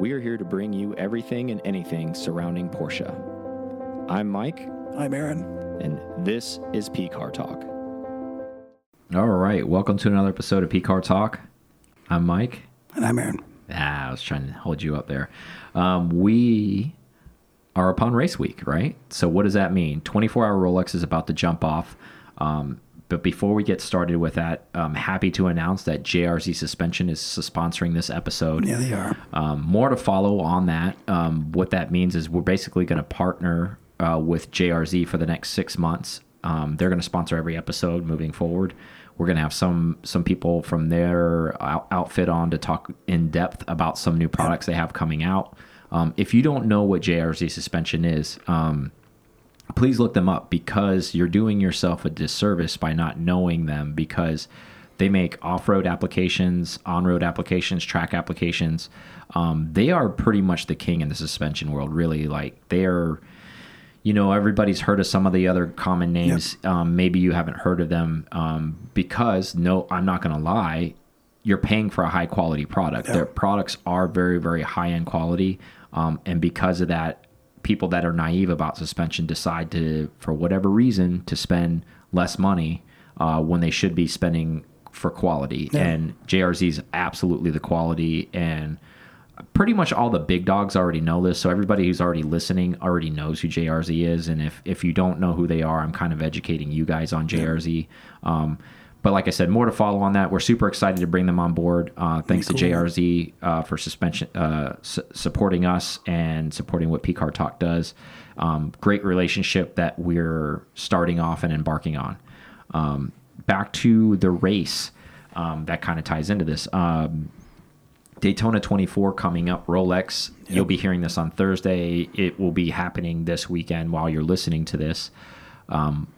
We are here to bring you everything and anything surrounding Porsche. I'm Mike, I'm Aaron. and this is P Car Talk. All right, welcome to another episode of P Car Talk. I'm Mike. And I'm Aaron. Ah, I was trying to hold you up there. Um, we are upon race week, right? So what does that mean? 24 hour Rolex is about to jump off. Um, but before we get started with that, I'm happy to announce that JRZ Suspension is sponsoring this episode. Yeah, they are. Um, more to follow on that. Um, what that means is we're basically going to partner uh, with JRZ for the next six months. Um, they're going to sponsor every episode moving forward. We're going to have some some people from their out outfit on to talk in depth about some new products they have coming out. Um, if you don't know what JRZ suspension is, um, please look them up because you're doing yourself a disservice by not knowing them because they make off-road applications on-road applications track applications. Um, they are pretty much the king in the suspension world really. Like they're you know everybody's heard of some of the other common names. Um, maybe you haven't heard of them um, because no i'm not going to lie you're paying for a high quality product. Their products are very very high end quality. Um, and because of that people that are naive about suspension decide to for whatever reason to spend less money uh, when they should be spending for quality. And jrz is absolutely the quality and pretty much all the big dogs already know this so everybody who's already listening already knows who jrz is and if if you don't know who they are i'm kind of educating you guys on jrz um, but like i said more to follow on that. We're super excited to bring them on board. Uh, thanks to jrz uh, for suspension uh, su- supporting us and supporting what pcar talk does. Um, great relationship that we're starting off and embarking on. Um, back to the race um, that kind of ties into this. Um, Daytona 24 coming up, Rolex. You'll be hearing this on Thursday. It will be happening this weekend while you're listening to this. Um,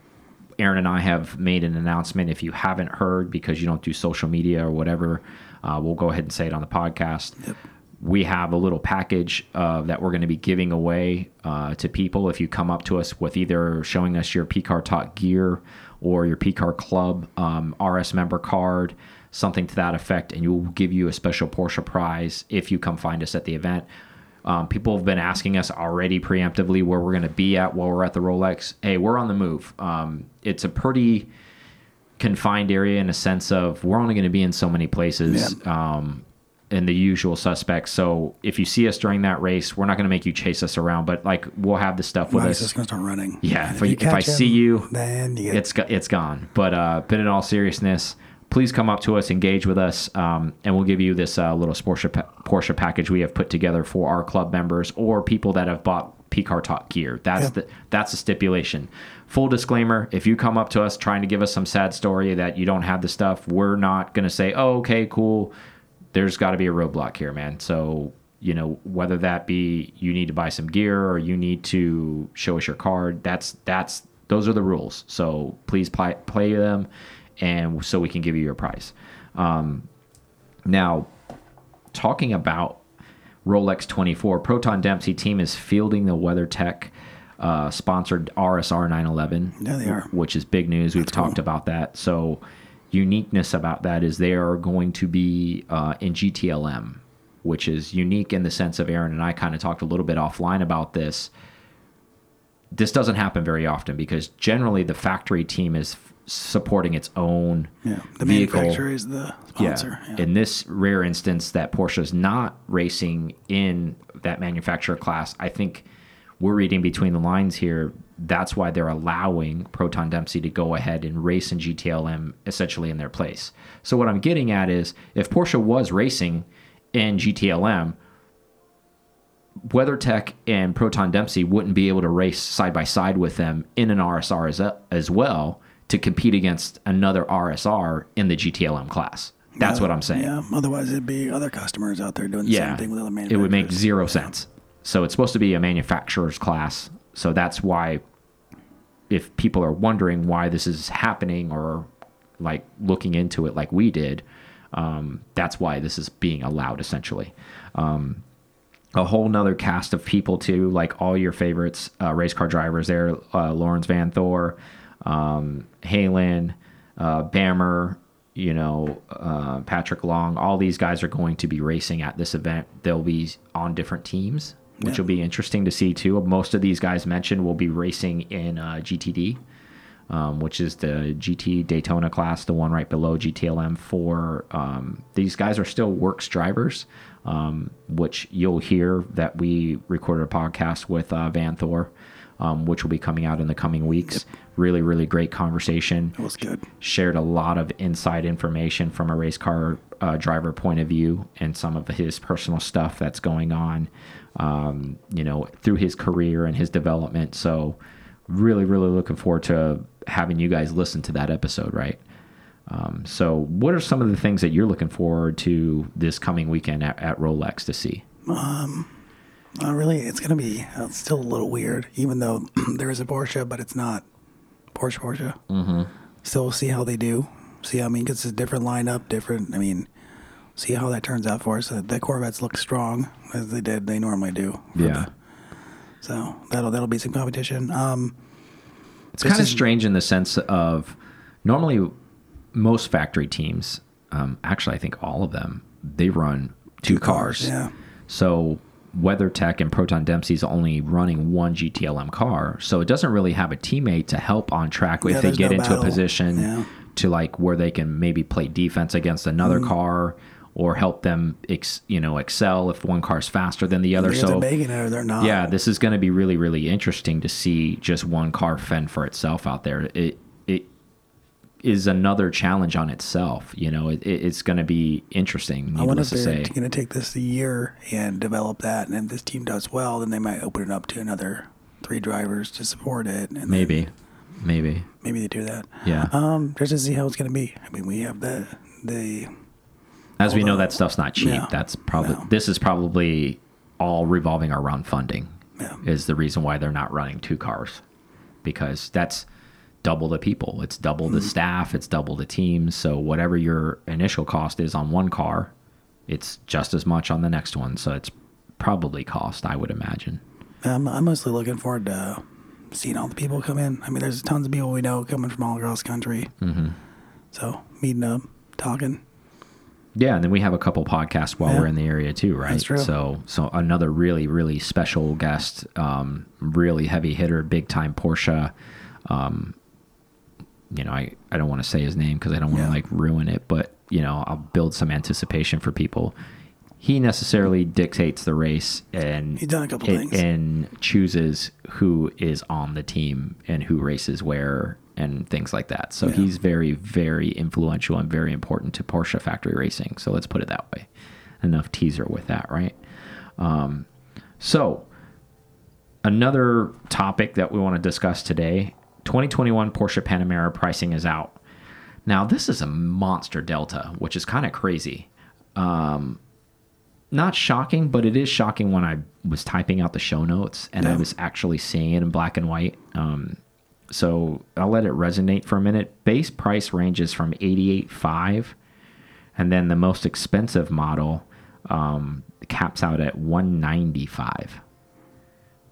Aaron and I have made an announcement. If you haven't heard, because you don't do social media or whatever, uh, we'll go ahead and say it on the podcast. We have a little package uh, that we're going to be giving away uh, to people if you come up to us with either showing us your PCAR Talk gear or your PCAR Club um, RS member card, something to that effect, and we'll give you a special Porsche prize if you come find us at the event. Um, people have been asking us already preemptively where we're going to be at while we're at the Rolex. Hey, we're on the move. Um, it's a pretty confined area in a sense of we're only going to be in so many places um, and the usual suspects. So if you see us during that race, we're not going to make you chase us around, but like we'll have the stuff with us. it's going to start running. Yeah, And if, I- you if I catch see you, then you get it's it's gone. But uh, but in all seriousness, please come up to us, engage with us, um, and we'll give you this uh, little Porsche pa- Porsche package we have put together for our club members or people that have bought PCAR Talk gear. That's Yeah. the that's the stipulation. Full disclaimer: If you come up to us trying to give us some sad story that you don't have the stuff, we're not going to say, "Oh, okay, cool." There's got to be a roadblock here, man. So you know whether that be you need to buy some gear or you need to show us your card. That's that's those are the rules. So please play play them, and so we can give you your price. Um, now, talking about Rolex 24, Proton Dempsey team is fielding the WeatherTech uh, sponsored RSR 911. Yeah, they are. Which is big news. We've talked about that. So, uniqueness about that is they are going to be uh, in GTLM, which is unique in the sense of Aaron and I kind of talked a little bit offline about this. This doesn't happen very often because generally the factory team is supporting its own yeah. The vehicle. manufacturer is the sponsor. Yeah. In this rare instance, that Porsche is not racing in that manufacturer class, I think we're reading between the lines here. That's why they're allowing Proton Dempsey to go ahead and race in GTLM essentially in their place. So, what I'm getting at is if Porsche was racing in GTLM, WeatherTech and Proton Dempsey wouldn't be able to race side by side with them in an RSR as, as well to compete against another RSR in the GTLM class. That's what I'm saying. Yeah. Otherwise, it'd be other customers out there doing the Yeah, same thing with other manufacturers. it would make zero sense. So it's supposed to be a manufacturer's class. So that's why, if people are wondering why this is happening or like looking into it like we did, um, that's why this is being allowed essentially. Um, a whole nother cast of people too, like all your favorites, uh, race car drivers there, uh, Laurens Vanthoor, um, Halen, uh, Bamber, you know, uh, Patrick Long, all these guys are going to be racing at this event. They'll be on different teams, which Yeah. will be interesting to see too. Most of these guys mentioned will be racing in uh, GTD, um, which is the GT Daytona class, the one right below GTLM. For um, these guys are still works drivers, um, which you'll hear that we recorded a podcast with uh, Vanthoor. Um, which will be coming out in the coming weeks. Really, really great conversation It was good. shared a lot of inside information from a race car uh, driver point of view and some of his personal stuff that's going on, um, you know, through his career and his development. So, really, really looking forward to having you guys listen to that episode, right? Um, so, what are some of the things that you're looking forward to this coming weekend at, at Rolex to see? Uh, really, it's going to be uh, still a little weird, even though there is a Porsche, but it's not Porsche Porsche. Mm-hmm. Still, see how they do. See, I mean, because it's a different lineup, different. I mean, see how that turns out for us. Uh, The Corvettes look strong as they did. They normally do. Yeah. the- so that'll that'll be some competition. Um, It's kind of strange in the sense of normally most factory teams, um, actually, I think all of them, they run two, cars. yeah. So WeatherTech and Proton Dempsey's only running one GTLM car, so it doesn't really have a teammate to help on track Yeah, if they get no into battle. a position Yeah. to like where they can maybe play defense against another Mm. car or help them, ex, you know, excel if one car's faster than the other. Either so they're making it or they're not. yeah, this is going to be really, really interesting to see just one car fend for itself out there. It is another challenge on itself. You know, it, it- it's going to be interesting. I wonder Needless if to they're say, going to take this a year and develop that, and if this team does well, then they might open it up to another three drivers to support it. And then maybe, maybe, maybe they do that. yeah. Um, just to see how it's going to be. I mean, we have the the As we know, that stuff's not cheap. No, That's probably no. this is probably all revolving around funding. Yeah. Is the reason why they're not running two cars, because that's double the people. It's double the staff. It's double the teams. So whatever your initial cost is on one car, it's just as much on the next one. So it's probably cost. I would imagine. I'm, I'm mostly looking forward to seeing all the people come in. I mean, there's tons of people we know coming from all across the country. Mm-hmm. So meeting up, talking. Yeah, and then we have a couple podcasts while Yeah. we're in the area too, right? That's true. So, so another really, really special guest, um, really heavy hitter, big time Porsche. Um, you know, I, I don't want to say his name because I don't want to Yeah. like ruin it, but you know, I'll build some anticipation for people. He necessarily dictates the race and He's done a couple it- things. and chooses who is on the team and who races where and things like that. So Yeah. he's very, very influential and very important to Porsche factory racing. So let's put it that way. Enough teaser with that, right? Um, so another topic that we want to discuss today 2021 Porsche Panamera pricing is out. Now, this is a monster delta, which is kind of crazy. Um, not shocking, but it is shocking when I was typing out the show notes and I was actually seeing it in black and white. Um, so I'll let it resonate for a minute. Base price ranges from 88.5 and then the most expensive model um, caps out at 195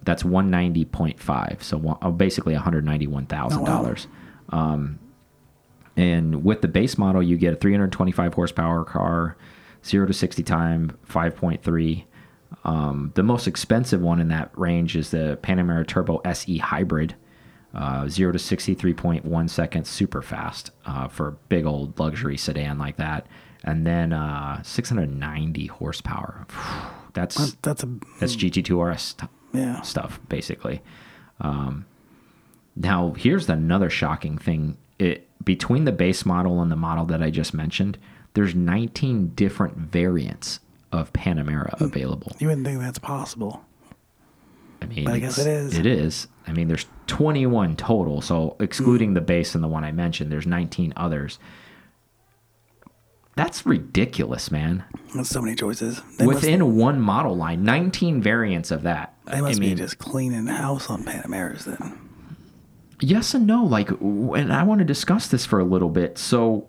that's 190.5 so one, oh, basically $191000 um, and with the base model you get a 325 horsepower car 0 to 60 time 5.3 um, the most expensive one in that range is the panamera turbo se hybrid uh, 0 to 63.1 seconds super fast uh, for a big old luxury sedan like that. And then uh, 690 horsepower. That's That's, that's a that's gt2 rs yeah. stuff basically um, now here's another shocking thing it between the base model and the model that i just mentioned there's 19 different variants of panamera available You wouldn't think that's possible. I mean, But I guess it is. It is. I mean, there's 21 total. So excluding the base and the one I mentioned, there's 19 others. That's ridiculous, man. That's so many choices. They must, Within one model line, 19 variants of that. They must I mean, be just cleaning the house on Panameras then. yes and no. Like, and I want to discuss this for a little bit. So,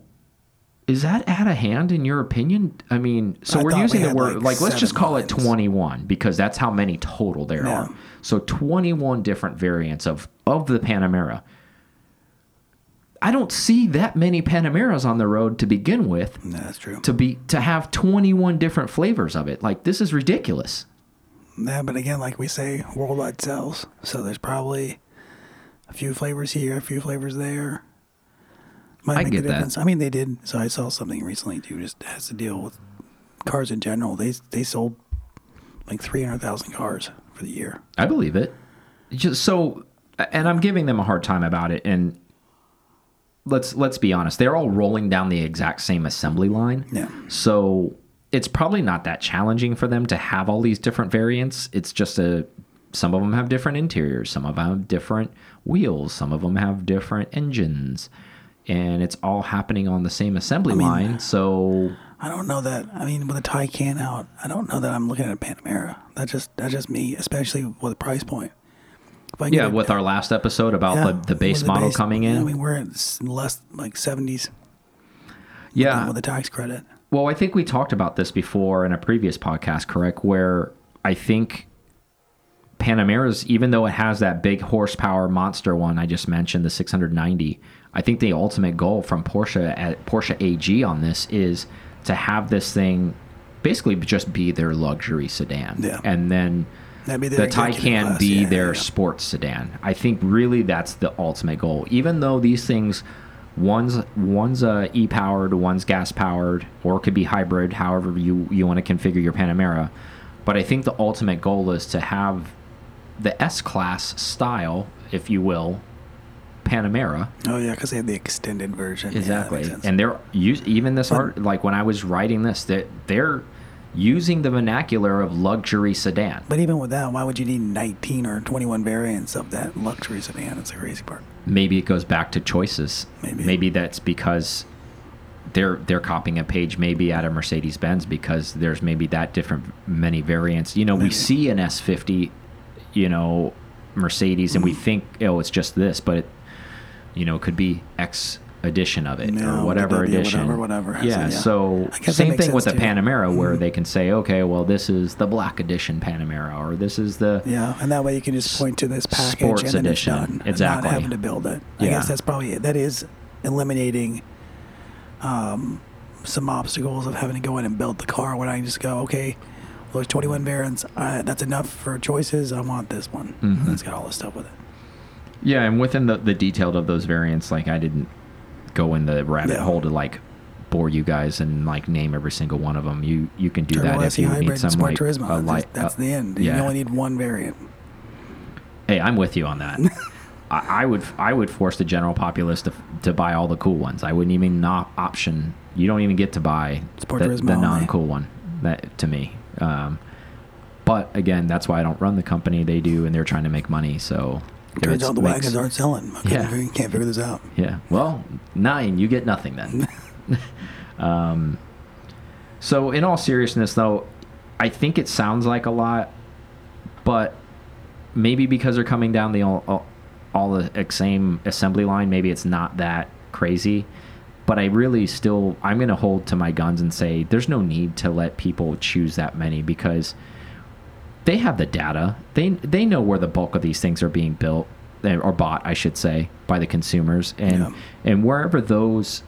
is that out of hand in your opinion? I mean, so I we're thought we using the word like, like, let's just call it 21 because that's how many total there Yeah. are. So 21 different variants of of the Panamera. I don't see that many Panameras on the road to begin with. Yeah, that's true. To be to have 21 different flavors of it, like this is ridiculous. Yeah, but again, like we say, worldwide sales. So there's probably a few flavors here, a few flavors there. Might I make get a that. I mean, they did. So I saw something recently too. Just has to deal with cars in general. They they sold like three hundred thousand cars for the year. I believe it. Just so, and I'm giving them a hard time about it. And let's let's be honest, they're all rolling down the exact same assembly line. Yeah. So it's probably not that challenging for them to have all these different variants. It's just a some of them have different interiors, some of them have different wheels, some of them have different engines, and it's all happening on the same assembly mean, line. So I don't know that. I mean, with a Taycan out, I don't know that I'm looking at a Panamera. That's just that's just me, especially with the price point. I yeah, with our last episode about yeah, the, the base with model base- coming in, I mean, we're at less like seventies. yeah, with the tax credit. Well, I think we talked about this before in a previous podcast, correct? Where I think Panamera's, even though it has that big horsepower monster one I just mentioned, the 690, I think the ultimate goal from Porsche at Porsche AG on this is to have this thing basically just be their luxury sedan, Yeah. and then the Taycan class, be yeah, their yeah. sports sedan. I think really that's the ultimate goal. Even though these things, one's one's uh, e-powered, one's gas-powered, or it could be hybrid, however you you want to configure your Panamera. But I think the ultimate goal is to have the S-Class style, if you will, Panamera. Oh yeah, because they have the extended version. Exactly. sense. and they're use even this art like when I was writing this, that they're using the vernacular of luxury sedan. but even with that, why would you need 19 or 21 variants of that luxury sedan? That's the crazy part. Maybe it goes back to choices. Maybe. that's because they're they're copying a page maybe out of Mercedes Benz because there's maybe that different many variants. You know, we see an S50, you know, Mercedes, and we Mm-hmm. think oh it's just this, but it, you know, it could be X edition of it No, or whatever yeah, edition. whatever, whatever Yeah. it, yeah. So I guess that same thing with the too. Panamera where they can say okay, well this is the black edition Panamera or this is the Yeah, and that way you can just point to this package Sports and edition. it's done. Exactly. Not having to build it. I Yeah. guess that's probably it. That is eliminating um, some obstacles of having to go in and build the car when I just go, okay, well, there's 21 variants. Uh, that's enough for choices. I want this one. Mm-hmm. And it's got all this stuff with it. Yeah, and within the, the detail of those variants, like I didn't go in the rabbit Yeah. hole to like bore you guys and like name every single one of them. You you can do Turbo that if you need some Sport like Turismo. a That's- light. that's uh, the end. yeah. You only need one variant. hey, I'm with you on that. I, I would I would force the general populace to to buy all the cool ones. I wouldn't even not option. You don't even get to buy Sport the, the non cool one. That to me. Um, but again, that's why I don't run the company. They do, and they're trying to make money. So Turns out the makes- wagons aren't selling. I Yeah. can't, can't figure this out. Yeah. Well, nine, you get nothing then. um, so, in all seriousness, though, I think it sounds like a lot, but maybe because they're coming down the all, all, all the same assembly line, maybe it's not that crazy. But I really still, I'm going to hold to my guns and say there's no need to let people choose that many because they have the data. They they know where the bulk of these things are being built eh, or bought, I should say, by the consumers, and Yeah. and wherever those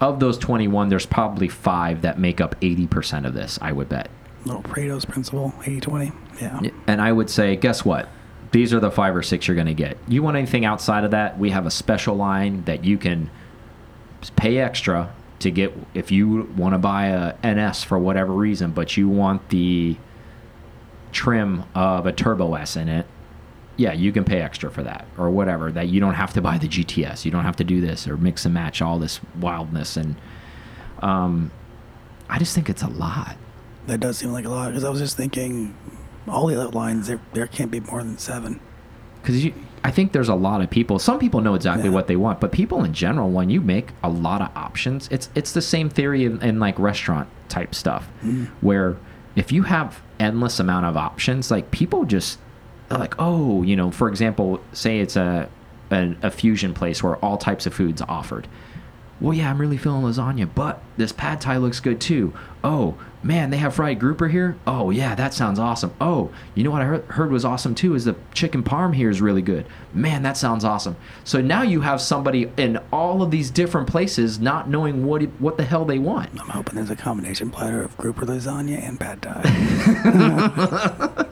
of those 21, there's probably five that make up 80% of this. I would bet, Little Pareto's principle, 80-20. Yeah. and I would say, guess what? These are the five or six you're going to get. You want anything outside of that? We have a special line that you can pay extra to get if you want to buy a NS for whatever reason, but you want the trim of a Turbo S in it. Yeah, you can pay extra for that or whatever. That you don't have to buy the GTS. You don't have to do this or mix and match all this wildness and um I just think it's a lot. That does seem like a lot because I was just thinking all the other lines, there, there can't be more than seven. because you i think there's a lot of people some people know exactly Yeah. what they want but people in general when you make a lot of options it's it's the same theory in, in like restaurant type stuff where if you have endless amount of options like people just like oh you know for example say it's a a, a fusion place where all types of foods offered well, yeah, I'm really feeling lasagna, but this pad thai looks good too. Oh, man, they have fried grouper here. Oh, yeah, that sounds awesome. Oh, you know what I heard, heard was awesome too is the chicken parm here is really good. Man, that sounds awesome. So now you have somebody in all of these different places not knowing what it- what the hell they want. I'm hoping there's a combination platter of grouper lasagna and pad thai.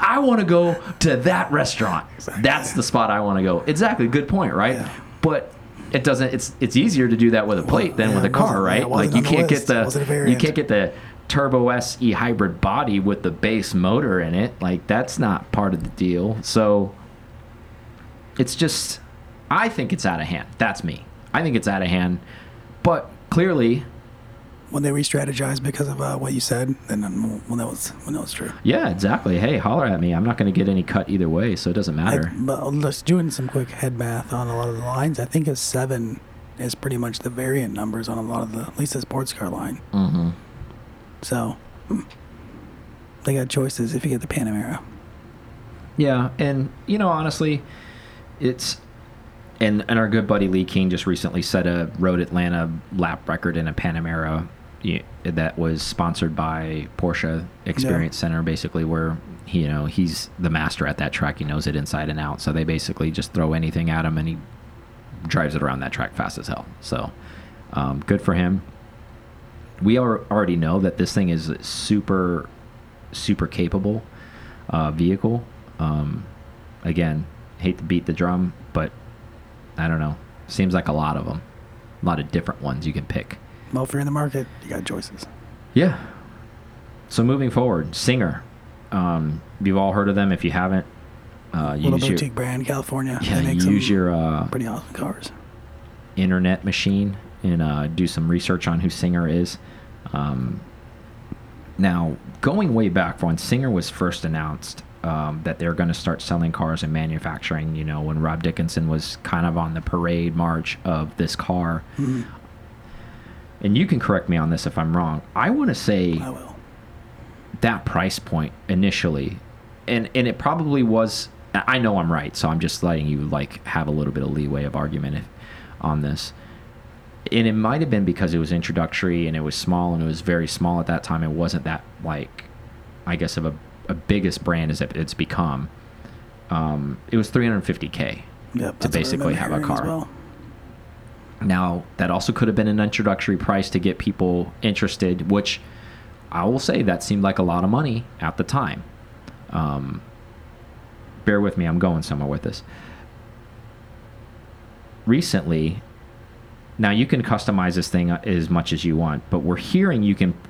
I want to go to that restaurant. Exactly. That's the spot I want to go. Exactly. Good point, right? Yeah. But it doesn't. It's it's easier to do that with a plate than yeah, with a car, right? wasn't Like you can't get list. The you can't get the Turbo SE hybrid body with the base motor in it. Like that's not part of the deal. So it's just I think it's out of hand. That's me. I think it's out of hand. But clearly, when they re-strategized because of uh, what you said, then um, when that was when that was true. yeah, exactly. Hey, holler at me. I'm not going to get any cut either way, so it doesn't matter. I, but just doing some quick head math on a lot of the lines, I think a seven is pretty much the variant numbers on a lot of the at least the sports car line. mm-hmm. So hmm, they got choices if you get the Panamera. Yeah, and you know, honestly, it's and and our good buddy Lee King just recently set a Road Atlanta lap record in a Panamera that was sponsored by Porsche Experience Center, basically where he, you know he's the master at that track. He knows it inside and out. So they basically just throw anything at him, and he drives it around that track fast as hell. So um, good for him. We are, already know that this thing is super, super capable uh, vehicle. Um, again, hate to beat the drum, but I don't know. Seems like a lot of them, a lot of different ones you can pick. Well, if you're in the market, you got choices. Yeah. So moving forward, Singer. Um, you've all heard of them. If you haven't, uh, Little use your boutique brand, California. yeah, they make use your uh, pretty awesome cars. internet machine and uh, do some research on who Singer is. Um, now, going way back when Singer was first announced um, that they're going to start selling cars and manufacturing, you know, when Rob Dickinson was kind of on the parade march of this car. Mhm. And you can correct me on this if I'm wrong. I want to say I will. that price point initially and and it probably was i know i'm right so i'm just letting you like have a little bit of leeway of argument if, on this and it might have been because it was introductory and it was small and it was very small at that time it wasn't that like i guess of a, a biggest brand as it's become um, it was 350k Yep, to that's what I basically have a car. well. Now, that also could have been an introductory price to get people interested, which I will say that seemed like a lot of money at the time. Um, bear with me, I'm going somewhere with this. Recently, now you can customize this thing as much as you want, but we're hearing you can.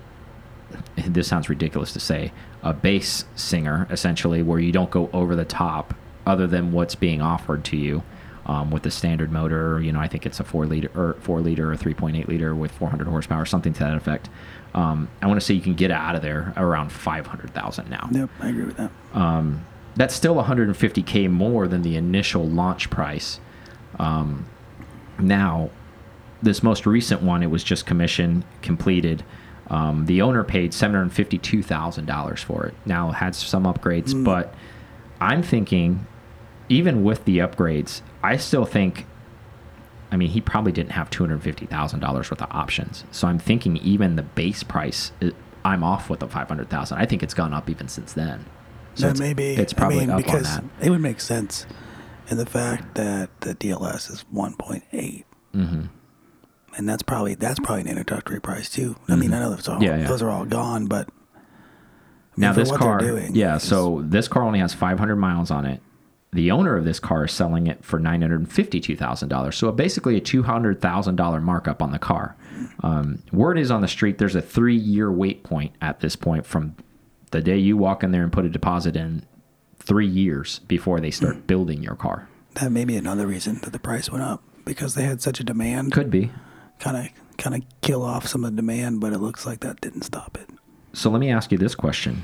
This sounds ridiculous to say, a base singer essentially, where you don't go over the top, other than what's being offered to you um, with the standard motor. You know, I think it's a four liter or four liter or three point eight liter with 400 horsepower, something to that effect. Um, I want to say you can get out of there around 500,000 now. Yep, I agree with that. Um, that's still 150k more than the initial launch price. Um, now, this most recent one, it was just commissioned, completed. Um, the owner paid $752,000 for it. Now, it had some upgrades, Mm. but I'm thinking, even with the upgrades, I still think. I mean, he probably didn't have two hundred fifty thousand dollars worth of options. So I'm thinking even the base price, i- I'm off with the five hundred thousand. I think it's gone up even since then. So that it's, may be. it's probably I mean, up because on it would make sense in the fact that the DLS is 1.8, that. hmm and that's probably that's probably an introductory price too. I mean, I know those are all, Mm-hmm. Yeah, yeah. those are all gone, but I mean, Now this what car, doing, yeah. So this car only has 500 miles on it. The owner of this car is selling it for nine hundred fifty-two thousand dollars. So basically a two hundred thousand dollar markup on the car. Um, word is on the street there's a three-year wait point at this point from the day you walk in there and put a deposit in, three years before they start building your car. that may be another reason that the price went up because they had such a demand. Could be. Kind of kind of kill off some of the demand, but it looks like that didn't stop it. So let me ask you this question: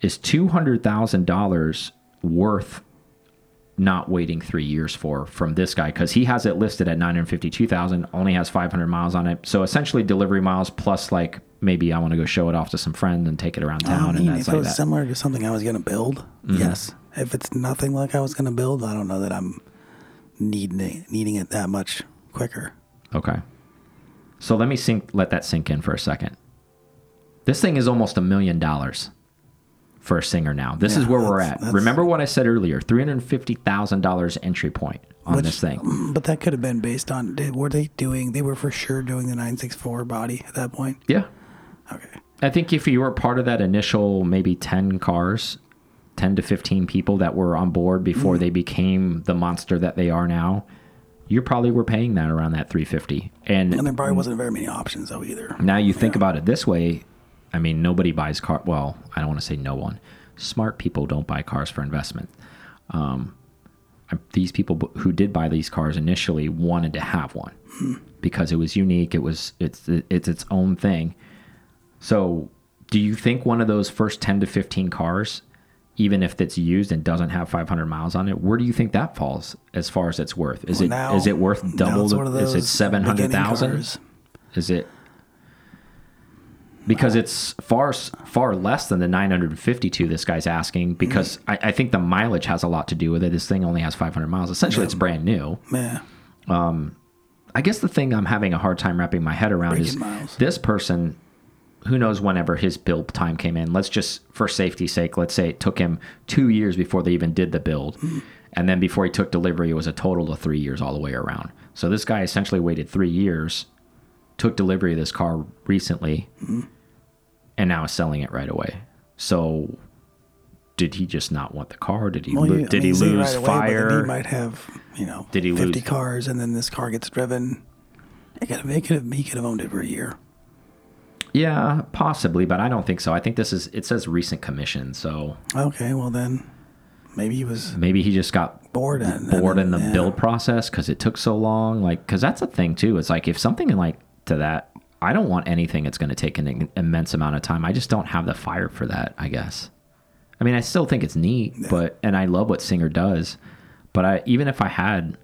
Is two hundred thousand dollars worth not waiting three years for from this guy? Because he has it listed at nine hundred fifty-two thousand, only has five hundred miles on it. So essentially, delivery miles plus like maybe I want to go show it off to some friends and take it around I town, mean, and if that's it like was that. similar to something I was going to build, Mm-hmm. yes. If it's nothing like I was going to build, I don't know that I'm needing it, needing it that much quicker. okay. So let me sink, let that sink in for a second. This thing is almost a million dollars for a singer now. This is where we're at. Remember what I said earlier? Three hundred fifty thousand dollars entry point on Which- this thing. But that could have been based on. Were they doing? They were for sure doing the 964 body at that point. Yeah, Okay. I think if you were part of that initial maybe 10 cars, 10 to 15 people that were on board Mm. before they became the monster that they are now, you probably were paying that around that 350. And And there probably wasn't very many options though either. now you think about it this way, I mean nobody buys car well, I don't want to say no one. Smart people don't buy cars for investment. Um, these people who did buy these cars initially wanted to have one because it was unique. It was it's it's its own thing. So, do you think one of those first ten to fifteen cars, even if it's used and doesn't have 500 miles on it, where do you think that falls as far as it's worth? Is Well, it now- is it worth double? The, is it seven hundred thousand? Is it? Because it's far far less than the 952 this guy's asking. Because Mm. I, I think the mileage has a lot to do with it. This thing only has 500 miles. Essentially, it's brand new. Yeah. Um, I guess the thing I'm having a hard time wrapping my head around is miles. this person, who knows whenever his build time came in. Let's just, for safety's sake, let's say it took him two years before they even did the build. And then before he took delivery, it was a total of three years all the way around. So this guy essentially waited three years, took delivery of this car recently, and now is selling it right away. So did he just not want the car? Did he, Well, you- I did mean, he lose right away, fire? He might have, you know, Did he 50 lose- cars, and then this car gets driven. It could have, it could have, he could have owned it for a year. Yeah, possibly, but I don't think so. I think this is it says recent commission, so Okay, well then, maybe he was maybe he just got bored. And, bored in the yeah. build process because it took so long. Like, because that's a thing too. It's like if something like to that, I don't want anything that's going to take an immense amount of time. I just don't have the fire for that. I guess. I mean, I still think it's neat, but and I love what Singer does, but I even if I had.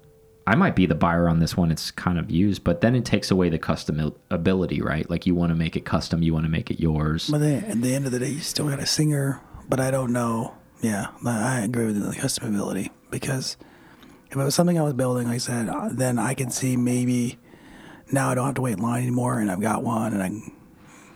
I might be the buyer on this one. It's kind of used, but then it takes away the custom ability, right? Like you want to make it custom, you want to make it yours. But then, at the end of the day, you still got a singer. But I don't know. Yeah, I agree with the custom ability because if it was something I was building, like I said, uh, then I can see maybe now I don't have to wait in line anymore, and I've got one, and I.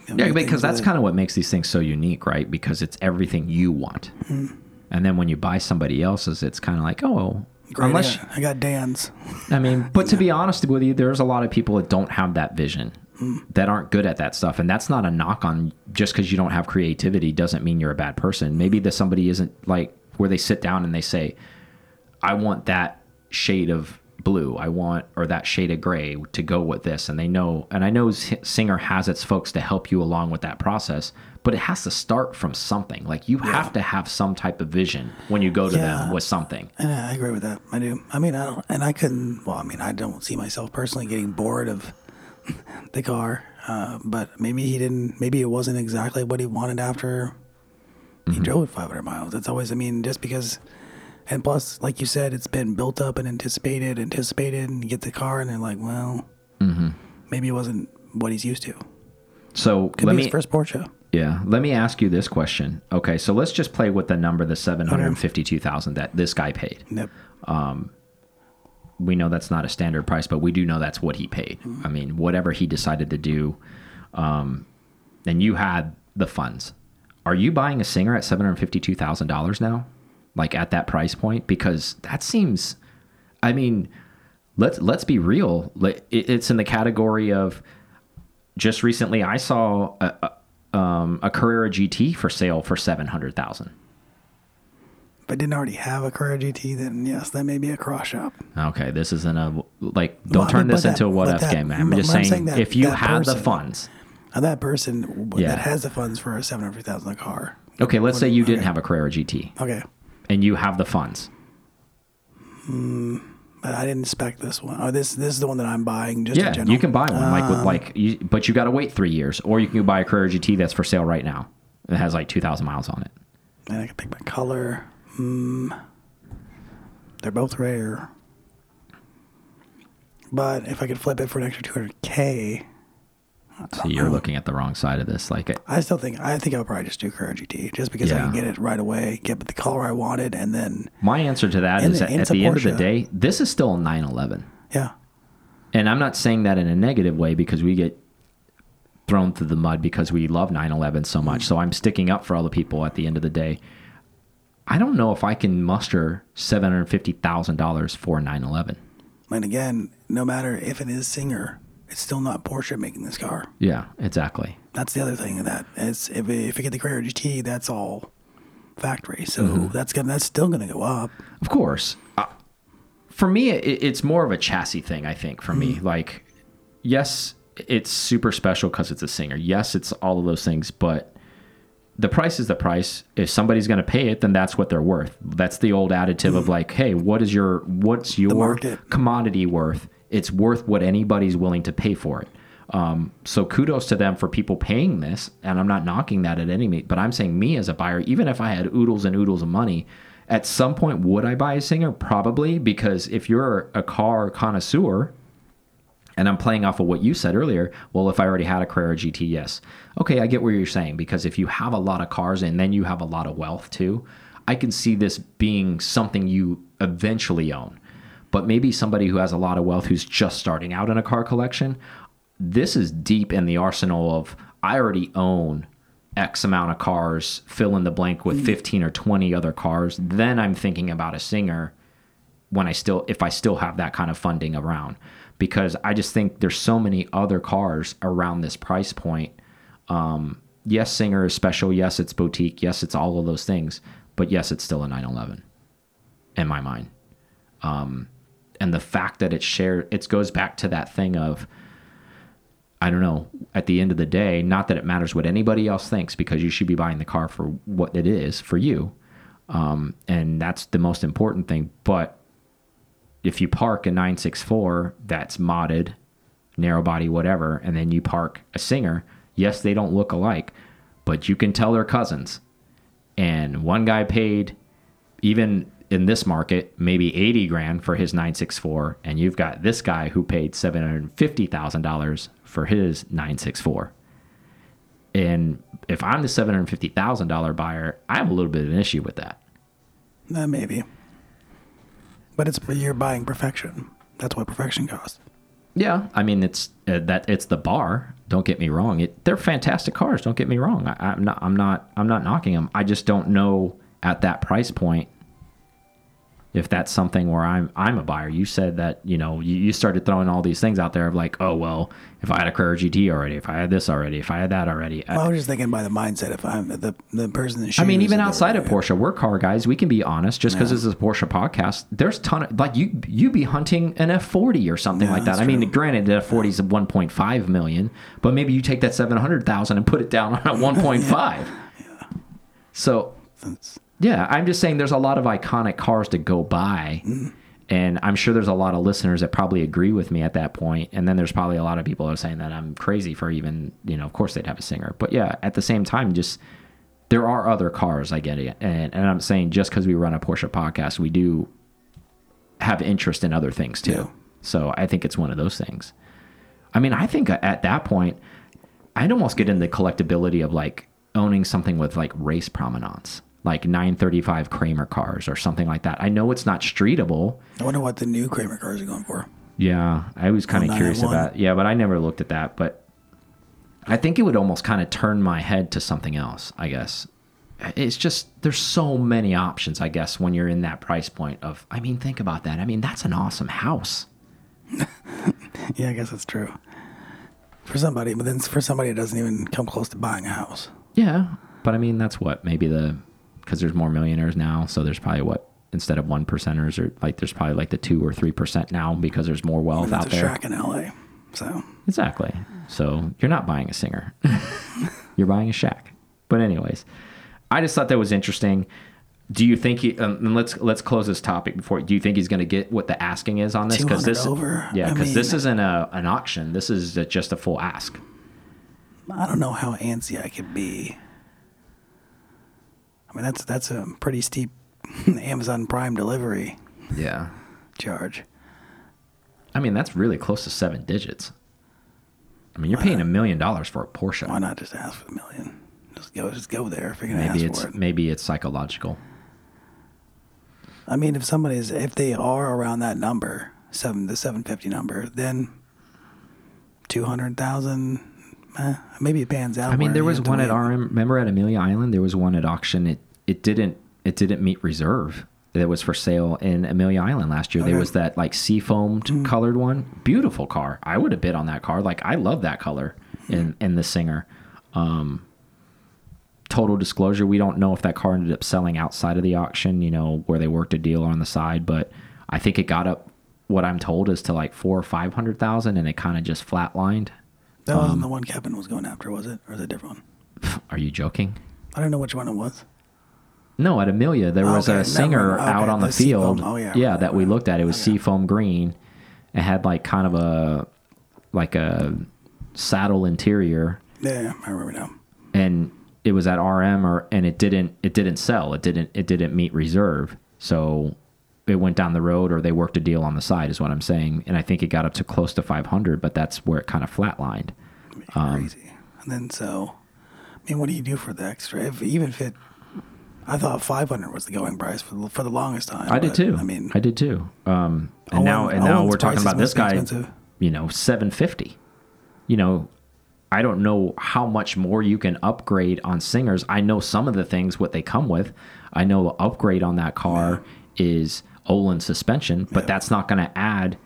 You know, Yeah, because that's kind of what makes these things so unique, right? Because it's everything you want. Mm-hmm. And then when you buy somebody else's, it's kind of like, oh, Great, unless I got, I got Dan's. I mean, but to be honest with you, there's a lot of people that don't have that vision, Mm. that aren't good at that stuff, and that's not a knock on. Just because you don't have creativity doesn't mean you're a bad person. Maybe that somebody isn't like where they sit down and they say, "I want that shade of blue, I want or that shade of gray to go with this," and they know. And I know Singer has its folks to help you along with that process, but it has to start from something. Like you have to have some type of vision when you go to Yeah. them with something. And I agree with that. I do. I mean, I don't, and I couldn't. Well, I mean, I don't see myself personally getting bored of the car. Uh, but maybe he didn't. Maybe it wasn't exactly what he wanted after he drove it 500 miles. It's always. I mean, just because. And plus, like you said, it's been built up and anticipated, anticipated, and you get the car, and they're like, well, mm-hmm. maybe it wasn't what he's used to. So Could let me his first Porsche. Yeah, let me ask you this question. Okay, so let's just play with the number, the seven hundred fifty-two thousand that this guy paid. Yep. Um, we know that's not a standard price, but we do know that's what he paid. Mm-hmm. I mean, whatever he decided to do, um, and you had the funds. Are you buying a singer at seven hundred fifty-two thousand dollars now, like at that price point? Because that seems, I mean, let's let's be real. It's in the category of just recently I saw a, a, um, a Carrera GT for sale for seven hundred thousand. If I didn't already have a Carrera GT, then yes, that may be a cross shop. Okay, this isn't a like. Don't Well, I turn mean, this that- into a what if that- game. I'm just saying, saying that- if you have the funds. Now that person Yeah. that has the funds for a seven hundred thousand car. Okay, let's say you didn't have a Carrera GT Okay, and you have the funds. but I didn't spec this one. Oh, this this is the one that I'm buying. Just in Yeah, general. you can buy one like Um, with like, you, but you got to wait three years, or you can buy a Carrera GT that's for sale right now. It has like two thousand miles on it. And I can pick my color. Hmm. they're both rare. But if I could flip it for an extra two hundred k, So you're looking at the wrong side of this. Like, I still think I think I'll probably just do Carrera GT just because I can get it right away, get the color I wanted, and then my answer to that is it- that and at the end of the day, this is still a 911. yeah, And I'm not saying that in a negative way because we get thrown through the mud because we love 911 so much. Mm. So I'm sticking up for all the people at the end of the day. I don't know if I can muster $750,000 for 911. And again, no matter if it is Singer, it's still not Porsche making this car. Yeah, exactly. That's the other thing of that. It's if if you get the Carrera GT, that's all factory. So mm-hmm. that's gonna that's still gonna go up. Of course. Uh, for me, it, it's more of a chassis thing, I think, for me. Mm-hmm. Like, yes, it's super special because it's a singer. Yes, it's all of those things, but the price is the price. If somebody's going to pay it, then that's what they're worth. That's the old additive of mm-hmm. like, hey, what is your what's your commodity worth? It's worth what anybody's willing to pay for it. Um, so kudos to them for people paying this, and I'm not knocking that at any but I'm saying me as a buyer, even if I had oodles and oodles of money, at some point would I buy a Singer? Probably because if you're a car connoisseur, and I'm playing off of what you said earlier. Well, if I already had a Carrera GT, yes. Okay, I get where you're saying because if you have a lot of cars and then you have a lot of wealth too, I can see this being something you eventually own. But maybe somebody who has a lot of wealth who's just starting out in a car collection, this is deep in the arsenal of I already own X amount of cars, fill in the blank with 15 or 20 other cars. Then I'm thinking about a singer when I still if I still have that kind of funding around because I just think there's so many other cars around this price point. Um, yes, Singer is special. Yes, it's boutique. Yes, it's all of those things. But yes, it's still a 911 in my mind. Um, and the fact that it's shared, it goes back to that thing of, I don't know, at the end of the day, not that it matters what anybody else thinks because you should be buying the car for what it is for you. Um, and that's the most important thing. But if you park a 964 that's modded, narrow body, whatever, and then you park a Singer, yes, they don't look alike, but you can tell they're cousins. And one guy paid, even in this market, maybe 80 grand for his 964, and you've got this guy who paid $750,000 for his 964. And if I'm the $750,000 buyer, I have a little bit of an issue with that. Uh, maybe. But it's you're buying perfection. That's what perfection costs. Yeah, I mean it's uh, that it's the bar. Don't get me wrong; it, they're fantastic cars. Don't get me wrong. I, I'm not. I'm not. I'm not knocking them. I just don't know at that price point if that's something where I'm I'm a buyer. You said that you know you, you started throwing all these things out there of like, oh well, if I had a Carrera GT already, if I had this already, if I had that already. Uh, well, I was just thinking by the mindset if I'm the the person that should I mean, even outside of Porsche, we're car guys. We can be honest. Just because this is a Porsche podcast, there's ton of like you you be hunting an F40 or something Yeah, like that. I mean, true. granted, the F40 is 1.5 million, but maybe you take that 700,000 and put it down on a 1.5. yeah. So That's- yeah, I'm just saying there's a lot of iconic cars to go by. And I'm sure there's a lot of listeners that probably agree with me at that point. And then there's probably a lot of people that are saying that I'm crazy for even, you know, of course they'd have a singer. But yeah, at the same time, just there are other cars. I get it. And, and I'm saying just because we run a Porsche podcast, we do have interest in other things too. Yeah. So I think it's one of those things. I mean, I think at that point, I'd almost get into the collectability of like owning something with like race provenance, like 935 Kremer cars or something like that. I know it's not streetable. I wonder what the new Kremer cars are going for. Yeah, I was kind of Oh, curious about. Oh yeah, but I never looked at that. But I think it would almost kind of turn my head to something else. I guess it's just there's so many options. I guess when you're in that price point of, I mean, think about that. I mean, that's an awesome house. Yeah, I guess that's true. For somebody, but then for somebody that doesn't even come close to buying a house. Yeah, but I mean, that's what maybe the because there's more millionaires now, so there's probably what instead of one percenters or like there's probably like the two or three percent now because there's more wealth out there. track in LA. So Exactly. So you're not buying a singer, you're buying a shack. But anyways, I just thought that was interesting. Do you think he? Um, and let's let's close this topic before. Do you think he's going to get what the asking is on this? 200 this over? yeah, because this isn't a an auction. This is a, just a full ask. I don't know how antsy I could be. I mean, that's that's a pretty steep Amazon Prime delivery Yeah. charge. I mean, that's really close to seven digits. I mean, you're paying a million dollars for a Porsche. Why not just ask for the million? Just go, just go there if you're gonna Maybe ask it's for it. maybe it's psychological. I mean, if somebody's if they are around that number, seven the seven fifty number, then two hundred thousand. Eh, maybe it pans out. I mean, there was one at. RM. Remember at Amelia Island, there was one at auction. It it didn't it didn't meet reserve. That was for sale in Amelia Island last year. There was that like sea foamed colored one, beautiful car. I would have bid on that car. Like I love that color in in the Singer. Um, total disclosure, we don't know if that car ended up selling outside of the auction. You know where they worked a deal on the side, but I think it got up. What I'm told is to like four or five hundred thousand, and it kind of just flatlined. That wasn't um, the one Kevin was going after, was it? Or was it a different one? Are you joking? I don't know which one it was. No, at Amelia, there was Okay, a singer mind. out on the, the seafoam. field. Oh, yeah, yeah, right, that we looked at. It was seafoam green. It had like kind of a like a saddle interior, Yeah, I remember now. and it was at RM, or and it didn't it didn't sell. It didn't it didn't meet reserve. So it went down the road, or they worked a deal on the side, is what I'm saying. And I think it got up to close to 500, but that's where it kind of flatlined. Um, Crazy. And then so, I mean, what do you do for the extra? If even if it, I thought five hundred was the going price for the, for the longest time. I did too. I mean, I did too. Um, and Owen- now, and now Owen's we're talking about this guy. expensive. You know, seven fifty. You know, I don't know how much more you can upgrade on singers. I know some of the things what they come with. I know the upgrade on that car is Öhlins suspension, but that's not going to add.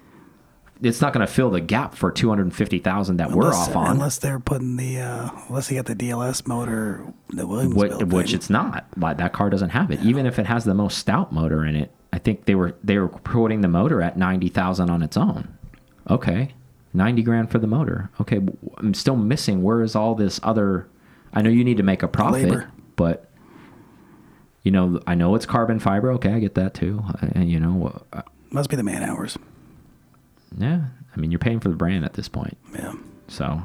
It's not going to fill the gap for two hundred fifty thousand that we're off on. unless they're putting the uh, unless they got the DLS motor that Williams What, which in. it's not. Like that car doesn't have it. Even if it has the most stout motor in it, I think they were they were quoting the motor at ninety thousand on its own. Okay, ninety grand for the motor. Okay, I'm still missing. Where is all this other? I know you need to make a profit, Labor. but you know I know it's carbon fiber. Okay, I get that too. And you know, uh, must be the man hours. yeah. I mean, you're paying for the brand at this point. Yeah. So,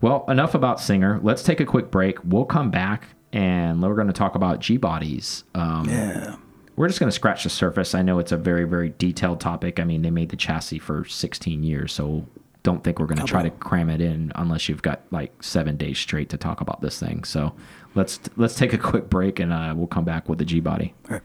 well, enough about Singer. Let's take a quick break. We'll come back and we're going to talk about G bodies. Um, Yeah. We're just going to scratch the surface. I know it's a very, very detailed topic. I mean, they made the chassis for 16 years, so don't think we're going to try to cram it in unless you've got like seven days straight to talk about this thing. So let's let's take a quick break and uh, we'll come back with the G body. All right.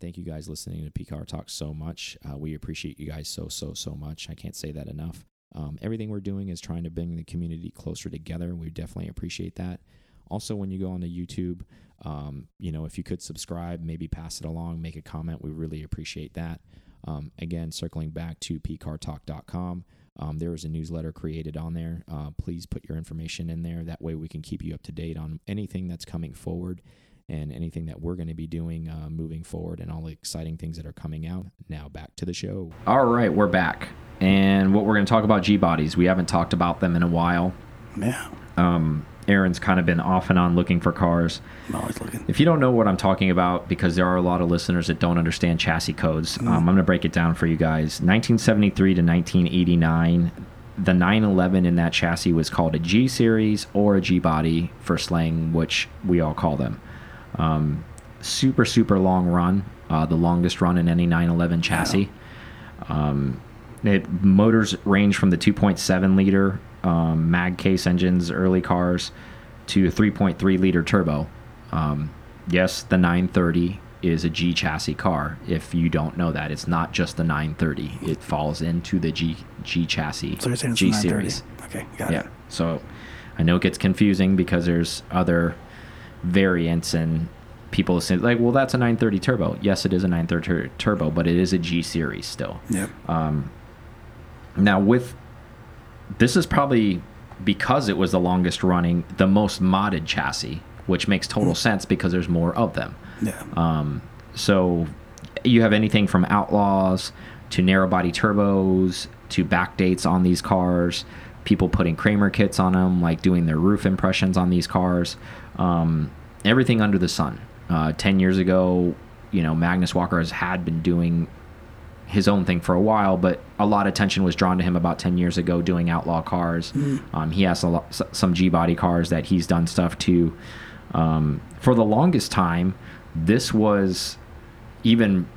Thank you guys listening to PCAR Talk so much. Uh, we appreciate you guys so, so, so much. I can't say that enough. Um, everything we're doing is trying to bring the community closer together. We definitely appreciate that. Also, when you go onto YouTube, um, you know, if you could subscribe, maybe pass it along, make a comment, we really appreciate that. Um, again, circling back to pcartalk.com, um, there is a newsletter created on there. Uh, please put your information in there. That way, we can keep you up to date on anything that's coming forward and anything that we're going to be doing uh, moving forward and all the exciting things that are coming out. Now, back to the show. All right, we're back. And what we're going to talk about G bodies. We haven't talked about them in a while. Yeah. Um, Aaron's kind of been off and on looking for cars. I'm always looking. If you don't know what I'm talking about, because there are a lot of listeners that don't understand chassis codes, um, I'm going to break it down for you guys. 1973 to 1989, the 911 in that chassis was called a G series or a G body for slang, which we all call them. Um, super, super long run, uh, the longest run in any 911 chassis. Um, it motors range from the 2.7 liter um, mag case engines, early cars, to a 3.3 liter turbo. Um, yes, the 930 is a G chassis car. If you don't know that, it's not just the 930. It falls into the G G chassis So you're saying it's G series. Okay, got Yeah. it. So I know it gets confusing because there's other variants and people say like, well, that's a 930 turbo. Yes, it is a 930 turbo, but it is a G series still. Yep. Now with this is probably because it was the longest running, the most modded chassis, which makes total sense because there's more of them. yeah. Um, so you have anything from outlaws to narrow body turbos to backdates on these cars, people putting Kremer kits on them, like doing their roof impressions on these cars, um, everything under the sun. Uh, Ten years ago, you know, Magnus Walker has had been doing his own thing for a while, but a lot of attention was drawn to him about 10 years ago doing outlaw cars. Um, he has a lot, some G body cars that he's done stuff to. Um, for the longest time, this was even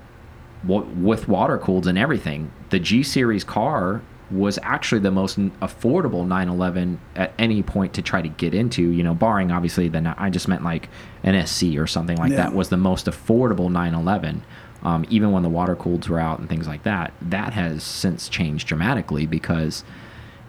with water cooled and everything. The G series car was actually the most affordable 911 at any point to try to get into. You know, barring obviously the I just meant like an SC or something like Yeah. that was the most affordable 911. Um, even when the water cooleds were out and things like that, that has since changed dramatically because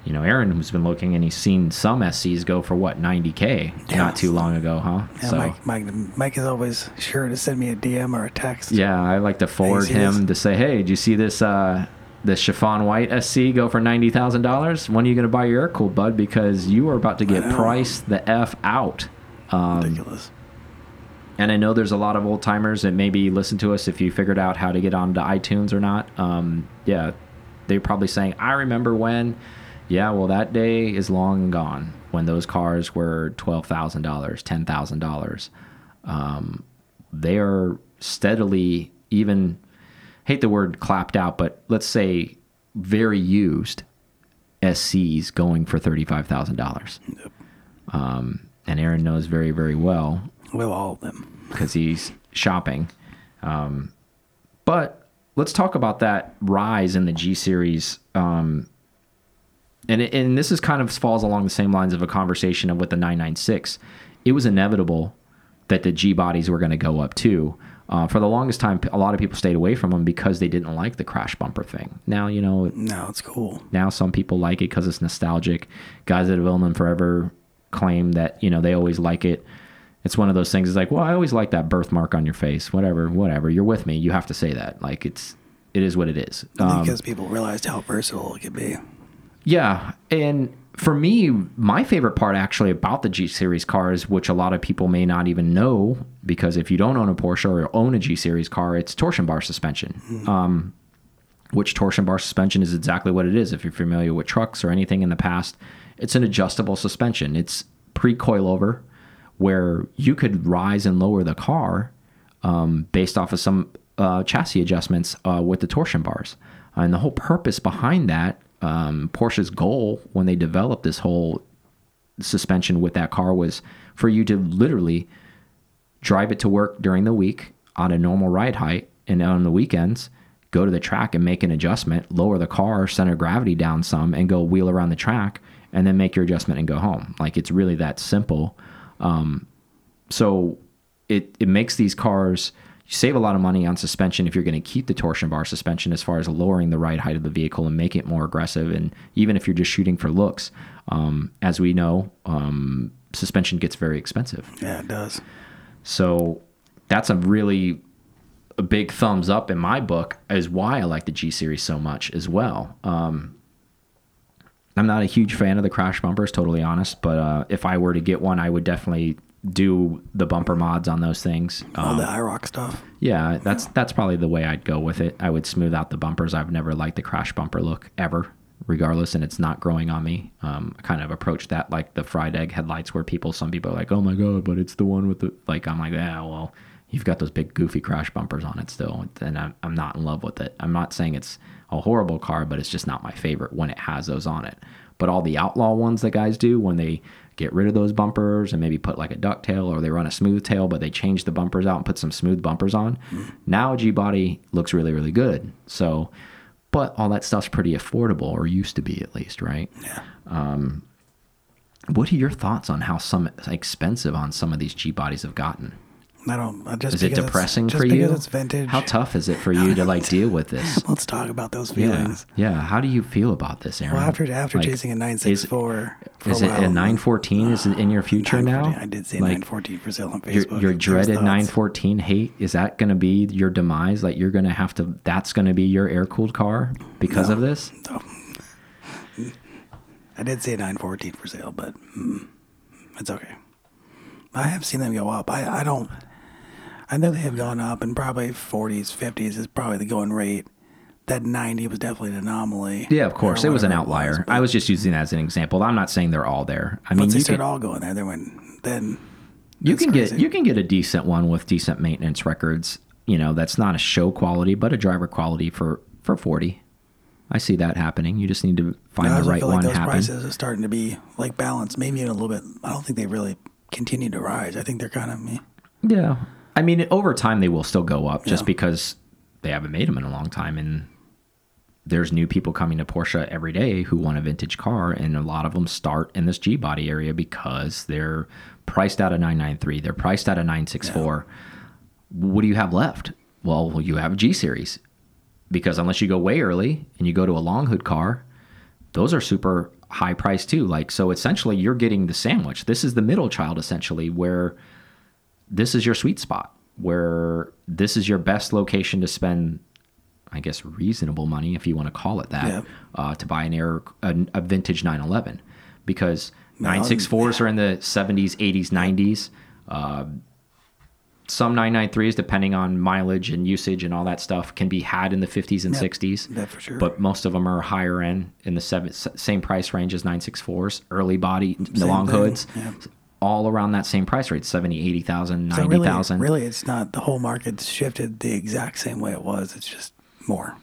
You know, Aaron has been looking and he's seen some SCs go for what 90k Yeah. not too long ago, huh? Yeah, Mike, Mike, Mike is always sure to send me a DM or a text. Yeah, I like to forward him to say, "Hey, did you see this? Uh, the chiffon white SC go for ninety thousand dollars? When are you going to buy your air cooled bud? Because you are about to get priced the f out." Um, Ridiculous. And I know there's a lot of old timers that maybe listen to us if you figured out how to get onto iTunes or not. Um, yeah, they're probably saying, "I remember when." Yeah, well, that day is long gone when those cars were twelve thousand dollars, ten thousand dollars. Um, they are steadily even hate the word clapped out, but let's say very used SCs going for thirty five thousand dollars. Um, and Aaron knows very very well Well, all of them. because he's shopping. Um, but let's talk about that rise in the G series. Um, and it, and this is kind of falls along the same lines of a conversation of with the 996. It was inevitable that the G bodies were going to go up too. Uh, for the longest time, a lot of people stayed away from them because they didn't like the crash bumper thing. Now you know Now it's cool. now some people like it because it's nostalgic. Guys that have owned them forever claim that you know they always like it. It's one of those things. It's like, well, I always like that birthmark on your face. Whatever, whatever. You're with me. You have to say that. Like it's, it is what it is. Um, because people realized how versatile it could be. yeah, and for me, my favorite part actually about the G Series cars, which a lot of people may not even know, because if you don't own a Porsche or own a G Series car, it's torsion bar suspension. Um, which torsion bar suspension is exactly what it is. If you're familiar with trucks or anything in the past, it's an adjustable suspension. It's pre coilover, where you could rise and lower the car um, based off of some uh, chassis adjustments uh, with the torsion bars. And the whole purpose behind that, um, Porsche's goal when they developed this whole suspension with that car was for you to literally drive it to work during the week on a normal ride height and on the weekends go to the track and make an adjustment lower the car center gravity down some and go wheel around the track and then make your adjustment and go home like it's really that simple um, so it, it makes these cars you save a lot of money on suspension if you're going to keep the torsion bar suspension as far as lowering the ride height of the vehicle and make it more aggressive and even if you're just shooting for looks um, as we know um, suspension gets very expensive Yeah, it does. so that's a really a big thumbs up in my book is why I like the G series so much as well. Um, I'm not a huge fan of the crash bumpers, totally honest, but uh, if I were to get one, I would definitely do the bumper mods on those things. All Um, the IROC stuff. yeah, that's that's probably the way I'd go with it. I would smooth out the bumpers. I've never liked the crash bumper look ever, regardless, and it's not growing on me. Um, I kind of approach that like the fried egg headlights, where people, some people are like, "Oh my god," but it's the one with the like. I'm like, yeah, well, you've got those big goofy crash bumpers on it still, and I'm I'm not in love with it. I'm not saying it's a horrible car, but it's just not my favorite when it has those on it. But all the outlaw ones that guys do when they get rid of those bumpers and maybe put like a ducktail or they run a smooth tail, but they change the bumpers out and put some smooth bumpers on. Mm-hmm. Now a G body looks really, really good. So, but all that stuff's pretty affordable or used to be at least, right? Yeah. Um, what are your thoughts on how some expensive on some of these G bodies have gotten? I don't. I Just Is it depressing for you? It's vintage. How tough is it for you to like deal with this? Let's talk about those feelings. yeah. How do you feel about this, Aaron? Well, after after Like, chasing a is- 964 for Is it a 914? Is it in your future now? I did say Like, 914 for sale on your, Facebook. your Those dreaded thoughts. 914 hate is that going to be your demise like you're going to have to that's going to be your air cooled car because of this No. I did say 914 for sale, but mm, it's okay. I have seen them go up. I, I don't. I know they have gone up, and probably 40s, 50s is probably the going rate. That 90 was definitely an anomaly. yeah of course it was an outlier but i was just using that as an example i'm not saying they're all there i mean once they you start can, all going there, they went. Then you can get you can get a decent one with decent maintenance records you know that's not a show quality but a driver quality for for 40 i see that happening you just need to find I the right one like those happen prices are starting to be like balanced, maybe even a little bit. I don't think they really continue to rise. I think they're kind of me. Yeah. I mean, over time they will still go up just Yeah. because they haven't made them in a long time, and there's new people coming to Porsche every day who want a vintage car, and a lot of them start in this G body area because they're priced out of 993, they're priced out of 964. What do you have left? Well, you have a G series because unless you go way early and you go to a long hood car, those are super high price too. Like so, essentially, you're getting the sandwich. This is the middle child, essentially, where this is your sweet spot, where this is your best location to spend. I guess reasonable money, if you want to call it that, Yeah. uh, to buy an air a, a vintage 911, because No, 964s are in the 70s, 80s, 90s. Uh, some 993s, depending on mileage and usage and all that stuff, can be had in the 50s and 60s. Yeah, for sure. But most of them are higher end in the seven, same price range as 964s, early body, the long thing, hoods, yeah. All around that same price rate 70, 80,000, So really, 90,000. really, it's not the whole market's shifted the exact same way it was. It's just more.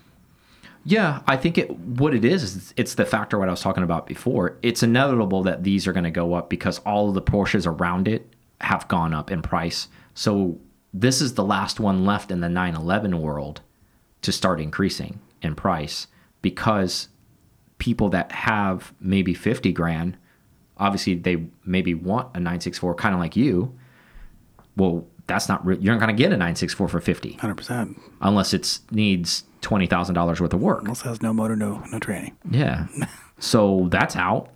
Yeah, I think it what it is is it's the factor what I was talking about before. It's inevitable that these are going to go up because all of the Porsches around it have gone up in price. So this is the last one left in the 911 world to start increasing in price because people that have maybe 50 grand, obviously they maybe want a 964 kind of like you. Well, that's not re- you're not going to get a 964 for 50 Hundred percent. unless it needs $20,000 worth of work. Unless it has no motor, no no training. Yeah. so that's out.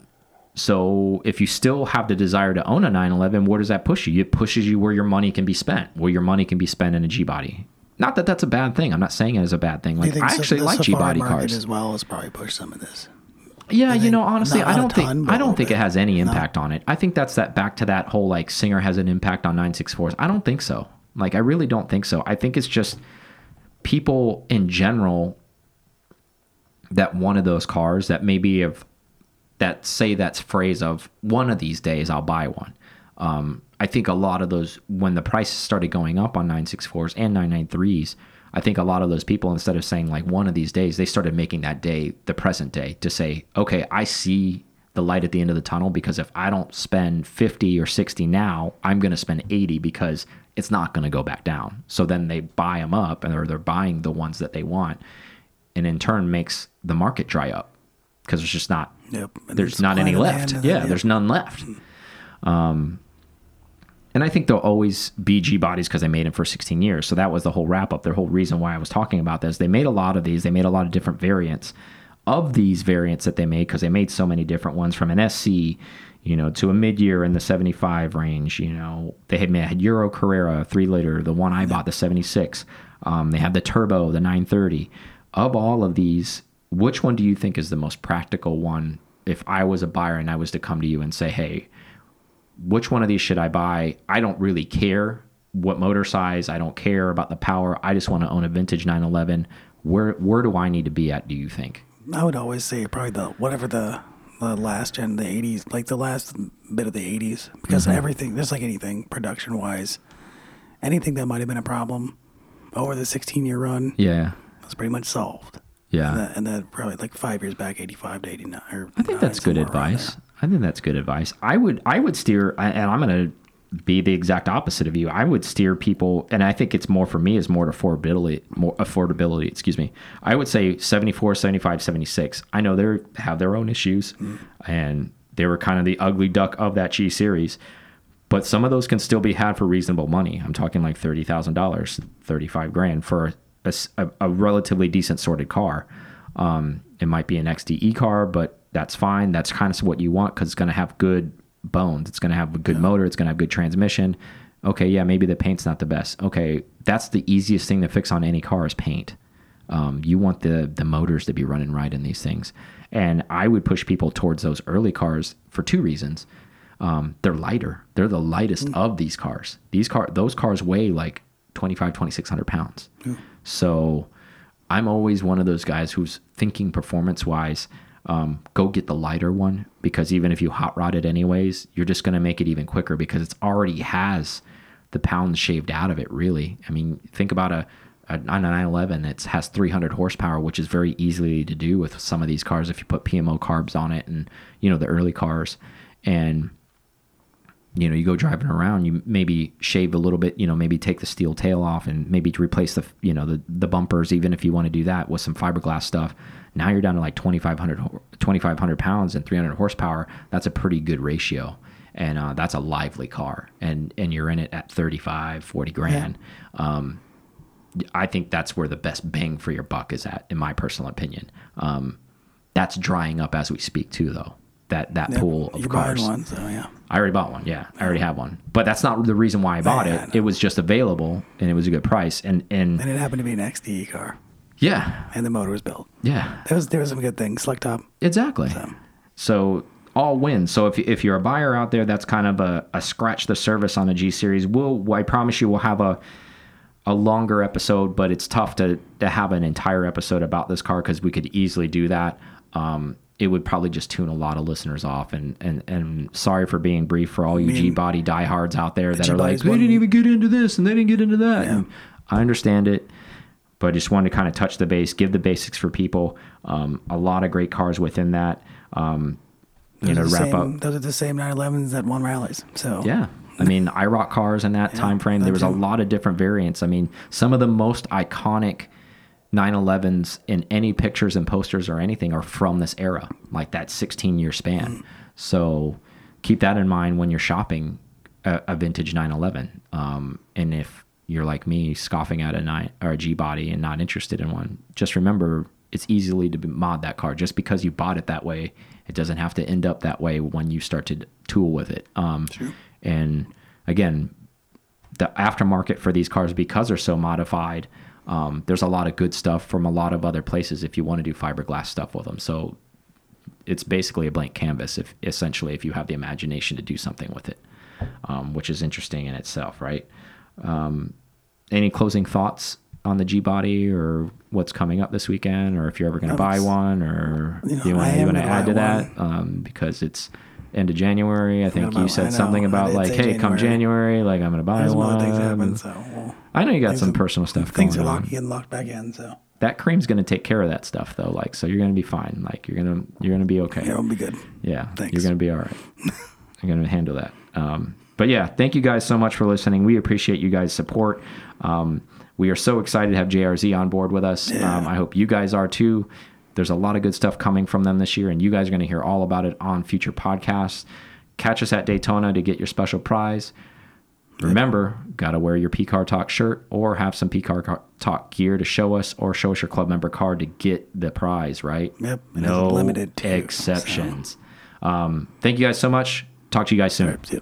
So if you still have the desire to own a 911, where does that push you? It pushes you where your money can be spent, where your money can be spent in a G body. Not that that's a bad thing. I'm not saying it is a bad thing. Like I actually like g-body cars. as well as probably push some of this. Yeah, you know, honestly, I don't think ton, I don't think it has any impact on it. I think that's that back to that whole like singer has an impact on 964s. I don't think so. Like I really don't think so. I think it's just people in general that one of those cars that maybe have that say that phrase of one of these days I'll buy one. Um, I think a lot of those when the prices started going up on 964s and 993s, I think a lot of those people instead of saying like one of these days, they started making that day the present day to say, okay, I see the light at the end of the tunnel because if I don't spend 50 or 60 now, I'm going to spend 80 because it's not going to go back down. So then they buy them up and or they're buying the ones that they want and in turn makes the market dry up because there's just not Yep. There's not any left. demand, and Yeah, there's none left. Um, and I think there'll always be G bodies because they made them for 16 years. So that was the whole wrap up. The whole reason why I was talking about this. They made a lot of these. They made a lot of different variants of these variants that they made because they made so many different ones from an SC, you know, to a mid year in the 75 range. You know, they had had Euro Carrera three liter, the one I bought, the 76. Um, they had the Turbo, the 930. Of all of these, which one do you think is the most practical one? If I was a buyer and I was to come to you and say, hey, which one of these should I buy? I don't really care what motor size. I don't care about the power. I just want to own a vintage 911. Where where do I need to be at? Do you think? I would always say probably the whatever the the last gen, the '80s, like the last bit of the '80s, because Mm-hmm. everything, just like anything, production wise, anything that might have been a problem over the 16 year run Yeah, was pretty much solved. yeah. And then, and probably like five years back, 85 to 89. Or I think that's good advice. I think that's good advice. I would I would steer, and I'm going to be the exact opposite of you. I would steer people, and I think it's more for me is more affordability, more affordability. Excuse me. I would say 74, 75, 76. I know they have their own issues, and they were kind of the ugly duck of that G series. But some of those can still be had for reasonable money. I'm talking like thirty thousand dollars, thirty-five grand for a relatively decent sorted car. Um, it might be an XDE car, but that's fine. That's kind of what you want because it's going to have good bones. It's going to have a good motor. It's going to have good transmission. Okay, yeah, maybe the paint's not the best. Okay, that's the easiest thing to fix on any car is paint. Um, you want the the motors to be running right in these things, and I would push people towards those early cars for two reasons. Um, they're lighter. They're the lightest of these cars. These car those cars weigh like 25, 2600 pounds. So I'm always one of those guys who's thinking performance wise. Um, go get the lighter one because even if you hot rod it anyways, you're just going to make it even quicker because it's already has the pounds shaved out of it. Really, I mean, think about a a 911 it has 300 horsepower, which is very easily to do with some of these cars if you put PMO carbs on it and you know the early cars and you know, you go driving around, you maybe shave a little bit, you know, maybe take the steel tail off and maybe replace the, you know, the, the bumpers, even if you want to do that with some fiberglass stuff. Now you're down to like 2,500, 2,500 pounds and 300 horsepower. That's a pretty good ratio. And uh, that's a lively car. And, and you're in it at 35, 40 grand. Um, I think that's where the best bang for your buck is at, in my personal opinion. Um, that's drying up as we speak, too, though. that that pool of cars. one, so yeah. I already bought one. Yeah, I already have one. But that's not the reason why I bought Yeah, it. It was just available and it was a good price. And and And it happened to be an XDE car, yeah, and the motor was built. yeah, There was there was some good things. Select top. exactly. So all wins. So if if you're a buyer out there, that's kind of a, a scratch the surface on a G series. We'll I promise you we'll have a a longer episode, but it's tough to to have an entire episode about this car because we could easily do that. Um, it would probably just tune a lot of listeners off, and and and sorry for being brief for all you G body diehards out there that are like, they didn't even get into this and they didn't get into that. And I understand it, but I just wanted to kind of touch the base, give the basics for people. Um, a lot of great cars within that. Um, you know, Those to are the wrap same, up. Those are the same 911s that won rallies. So Yeah. I mean, IROC cars in that time frame, there was a lot of different variants. I mean, some of the most iconic 911s in any pictures and posters or anything are from this era, like that 16 year span. So keep that in mind when you're shopping a, a vintage 911. Um, and if you're like me, scoffing at a nine or a G body and not interested in one, just remember it's easily to mod that car. Just because you bought it that way, it doesn't have to end up that way when you start to tool with it. Um, and again, the aftermarket for these cars because they're so modified um, there's a lot of good stuff from a lot of other places if you want to do fiberglass stuff with them so it's basically a blank canvas if essentially if you have the imagination to do something with it um, which is interesting in itself right um, any closing thoughts on the G body or what's coming up this weekend or if you're ever going to buy one or you know, you want to add to that um, because it's end of January I think you said something about like hey come January. Like I'm going to buy there's one happen. So well, I know you got some are- personal stuff things going are on. locked, getting locked back in. So That cream's going to take care of that stuff though. Like, so you're going to be fine. Like, you're going to you're going to be okay. yeah, it'll be good. Yeah, Thanks. you're going to be all right. I'm going to handle that. Um, but yeah, thank you guys so much for listening. We appreciate you guys' support. Um, we are so excited to have JRZ on board with us. Um, I hope you guys are too. There's a lot of good stuff coming from them this year, and you guys are going to hear all about it on future podcasts. Catch us at Daytona to get your special prize. Remember, got to wear your P Car Talk shirt or have some P Car Talk gear to show us, or show us your club member card to get the prize, right? Yep, No limited exceptions. Um, thank you guys so much. Talk to you guys soon. Yep. You